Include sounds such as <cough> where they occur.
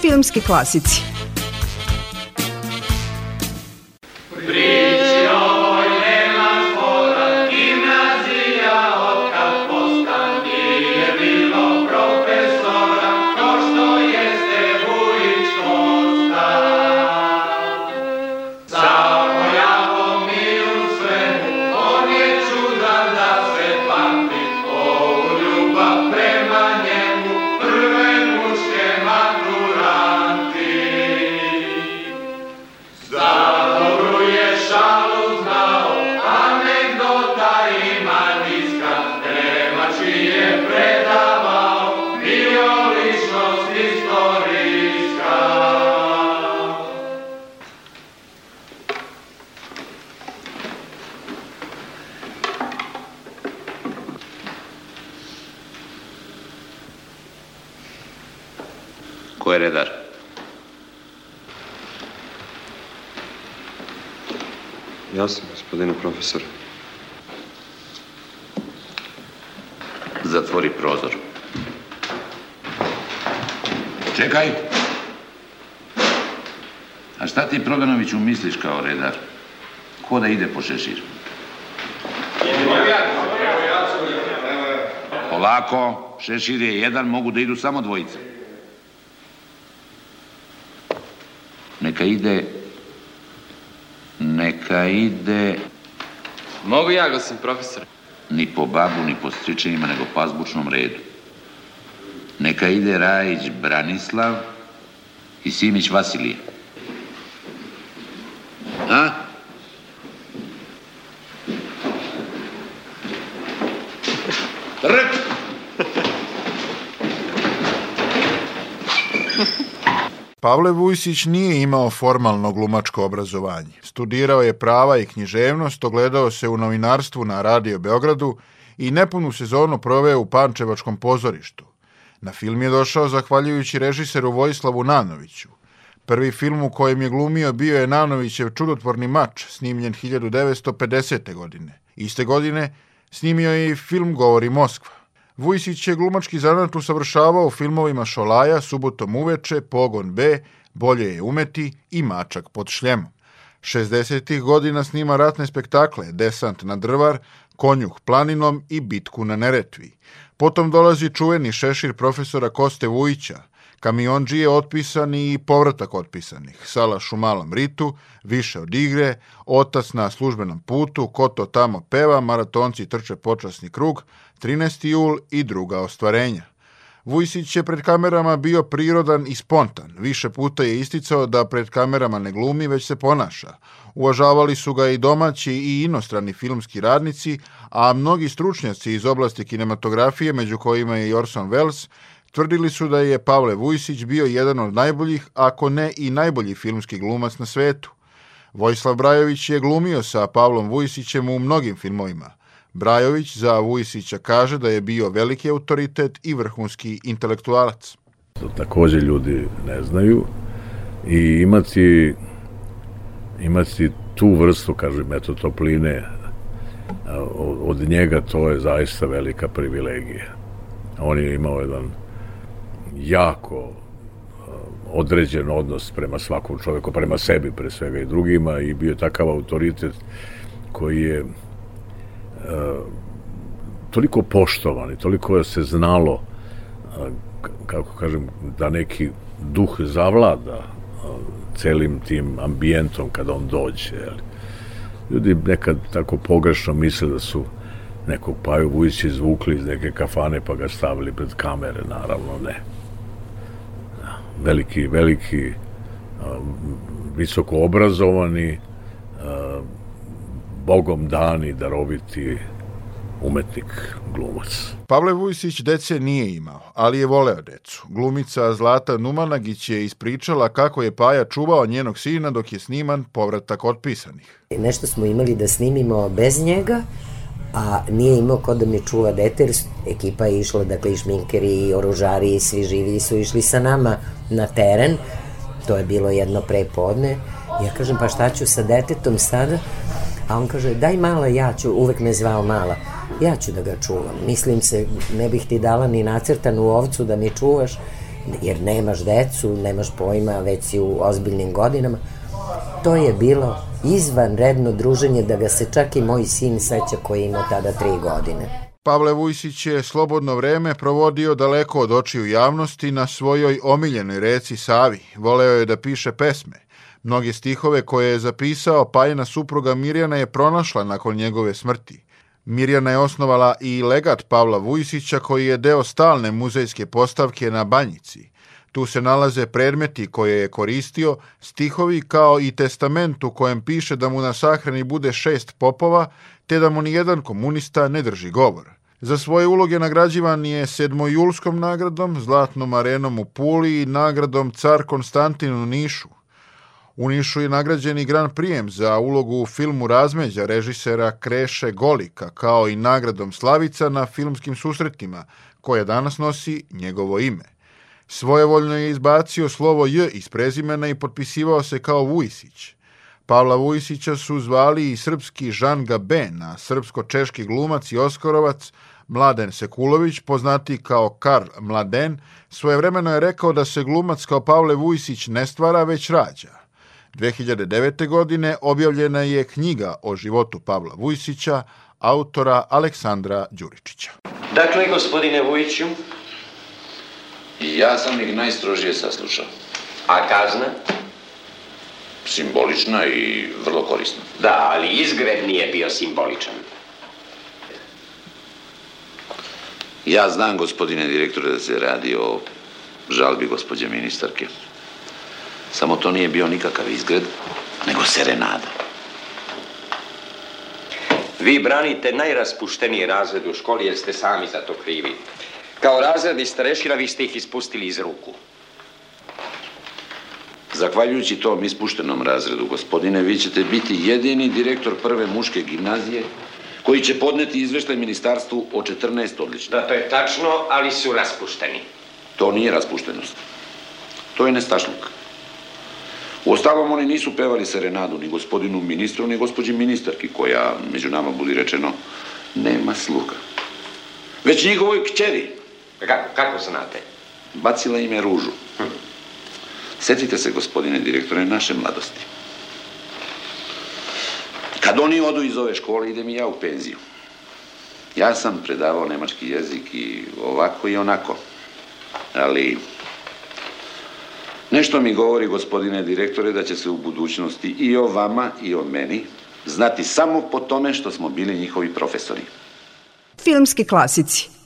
filmski klasici. Ko je redar? Ja sam, gospodine profesor. Zatvori prozor. Čekaj. A šta ti Proganoviću misliš kao redar? Ko da ide po šešir? Polako, šešir je jedan, mogu da idu samo dvojice. Neka ide... Neka ide... Mogu ja, gospodin profesor? Ni po babu, ni po stričenjima, nego po azbučnom redu. Neka ide Rajić Branislav i Simić Vasilije. A? Trk! <laughs> Pavle Vujsić nije imao formalno glumačko obrazovanje. Studirao je prava i književnost, ogledao se u novinarstvu na Radio Beogradu i nepunu sezonu proveo u Pančevačkom pozorištu. Na film je došao zahvaljujući režiseru Vojislavu Nanoviću. Prvi film u kojem je glumio bio je Nanovićev čudotvorni mač, snimljen 1950. godine. Iste godine snimio je i film Govori Moskva. Vujsić je glumački zanat usavršavao filmovima Šolaja, Subotom uveče, Pogon B, Bolje je umeti i Mačak pod šljemom. 60. godina snima ratne spektakle Desant na drvar, Konjuh planinom i Bitku na Neretvi. Potom dolazi čuveni šešir profesora Koste Vujića, Kamionđije otpisani i povratak otpisanih, Salaš u malom ritu, Više od igre, Otac na službenom putu, Ko to tamo peva, Maratonci trče počasni krug, 13. jul i druga ostvarenja. Vujsić je pred kamerama bio prirodan i spontan. Više puta je isticao da pred kamerama ne glumi, već se ponaša. Uvažavali su ga i domaći i inostrani filmski radnici, a mnogi stručnjaci iz oblasti kinematografije, među kojima je i Orson Welles, tvrdili su da je Pavle Vujsić bio jedan od najboljih, ako ne i najbolji filmski glumac na svetu. Vojislav Brajović je glumio sa Pavlom Vujsićem u mnogim filmovima. Brajović za Vujsića kaže da je bio veliki autoritet i vrhunski intelektualac. To takođe ljudi ne znaju i imati imati tu vrstu, kažem, metotopline od njega, to je zaista velika privilegija. On je imao jedan jako određen odnos prema svakom čoveku, prema sebi pre svega i drugima i bio takav autoritet koji je toliko poštovan i toliko se znalo kako kažem da neki duh zavlada celim tim ambijentom kada on dođe. Ljudi nekad tako pogrešno misle da su nekog Paju Vujića izvukli iz neke kafane pa ga stavili pred kamere, naravno ne. Veliki, veliki, visoko obrazovani, bogom dani, daroviti umetnik, glumac. Pavle Vujsić dece nije imao, ali je voleo decu. Glumica Zlata Numanagić je ispričala kako je Paja čuvao njenog sina dok je sniman povratak otpisanih. Nešto smo imali da snimimo bez njega, a nije imao ko da mi čuva dete, ekipa je išla, dakle i šminkeri, i oružari, i svi živi su išli sa nama na teren. To je bilo jedno prepodne. Ja kažem, pa šta ću sa detetom sada? A on kaže, daj mala, ja ću, uvek me zvao mala, ja ću da ga čuvam. Mislim se, ne bih ti dala ni nacrtanu ovcu da mi čuvaš, jer nemaš decu, nemaš pojma, već si u ozbiljnim godinama. To je bilo izvanredno druženje da ga se čak i moj sin seća koji ima tada tri godine. Pavle Vujsić je slobodno vreme provodio daleko od očiju javnosti na svojoj omiljenoj reci Savi. Voleo je da piše pesme. Mnoge stihove koje je zapisao Pajina supruga Mirjana je pronašla nakon njegove smrti. Mirjana je osnovala i legat Pavla Vujsića koji je deo stalne muzejske postavke na Banjici. Tu se nalaze predmeti koje je koristio, stihovi kao i testament u kojem piše da mu na sahrani bude šest popova, te da mu nijedan komunista ne drži govor. Za svoje uloge nagrađivan je sedmojulskom nagradom, Zlatnom arenom u Puli i nagradom Car Konstantin u Nišu. U Nišu je nagrađen i Gran Prijem za ulogu u filmu Razmeđa režisera Kreše Golika, kao i nagradom Slavica na filmskim susretima, koja danas nosi njegovo ime. Svojevoljno je izbacio slovo J iz prezimena i potpisivao se kao Vujsić. Pavla Vujsića su zvali i srpski Žan Gaben, a srpsko-češki glumac i oskorovac Mladen Sekulović, poznati kao Karl Mladen, svojevremeno je rekao da se glumac kao Pavle Vujsić ne stvara, već rađa. 2009. godine objavljena je knjiga o životu Pavla Vujsića, autora Aleksandra Đuričića. Dakle, gospodine Vujiću, Ja sam ih najstrožije saslušao. a kazna? Simbolična i vrlo korisna. Da, ali izgred nije bio simboličan. Ja znam, gospodine direktore, da se radi o žalbi gospođe ministarke. Samo to nije bio nikakav izgred, nego serenada. Vi branite najraspušteniji razred u školi jer ste sami za to krivi. Kao razredni starešina vi ste ih ispustili iz ruku. Zahvaljujući tom ispuštenom razredu, gospodine, vi ćete biti jedini direktor prve muške gimnazije koji će podneti izveštaj ministarstvu o 14 odlična. Da, to je tačno, ali su raspušteni. To nije raspuštenost. To je nestašluk. U ostalom, oni nisu pevali serenadu ni gospodinu ministru, ni gospođi ministarki, koja, među nama budi rečeno, nema sluha. Već njihovoj kćeri Kako, kako znate? bacila im je ružu. Setite se, gospodine direktore, naše mladosti. Kad oni odu iz ove škole, idem i ja u penziju. Ja sam predavao nemački jezik i ovako i onako. Ali nešto mi govori, gospodine direktore, da će se u budućnosti i o vama i o meni znati samo po tome što smo bili njihovi profesori. Filmski klasici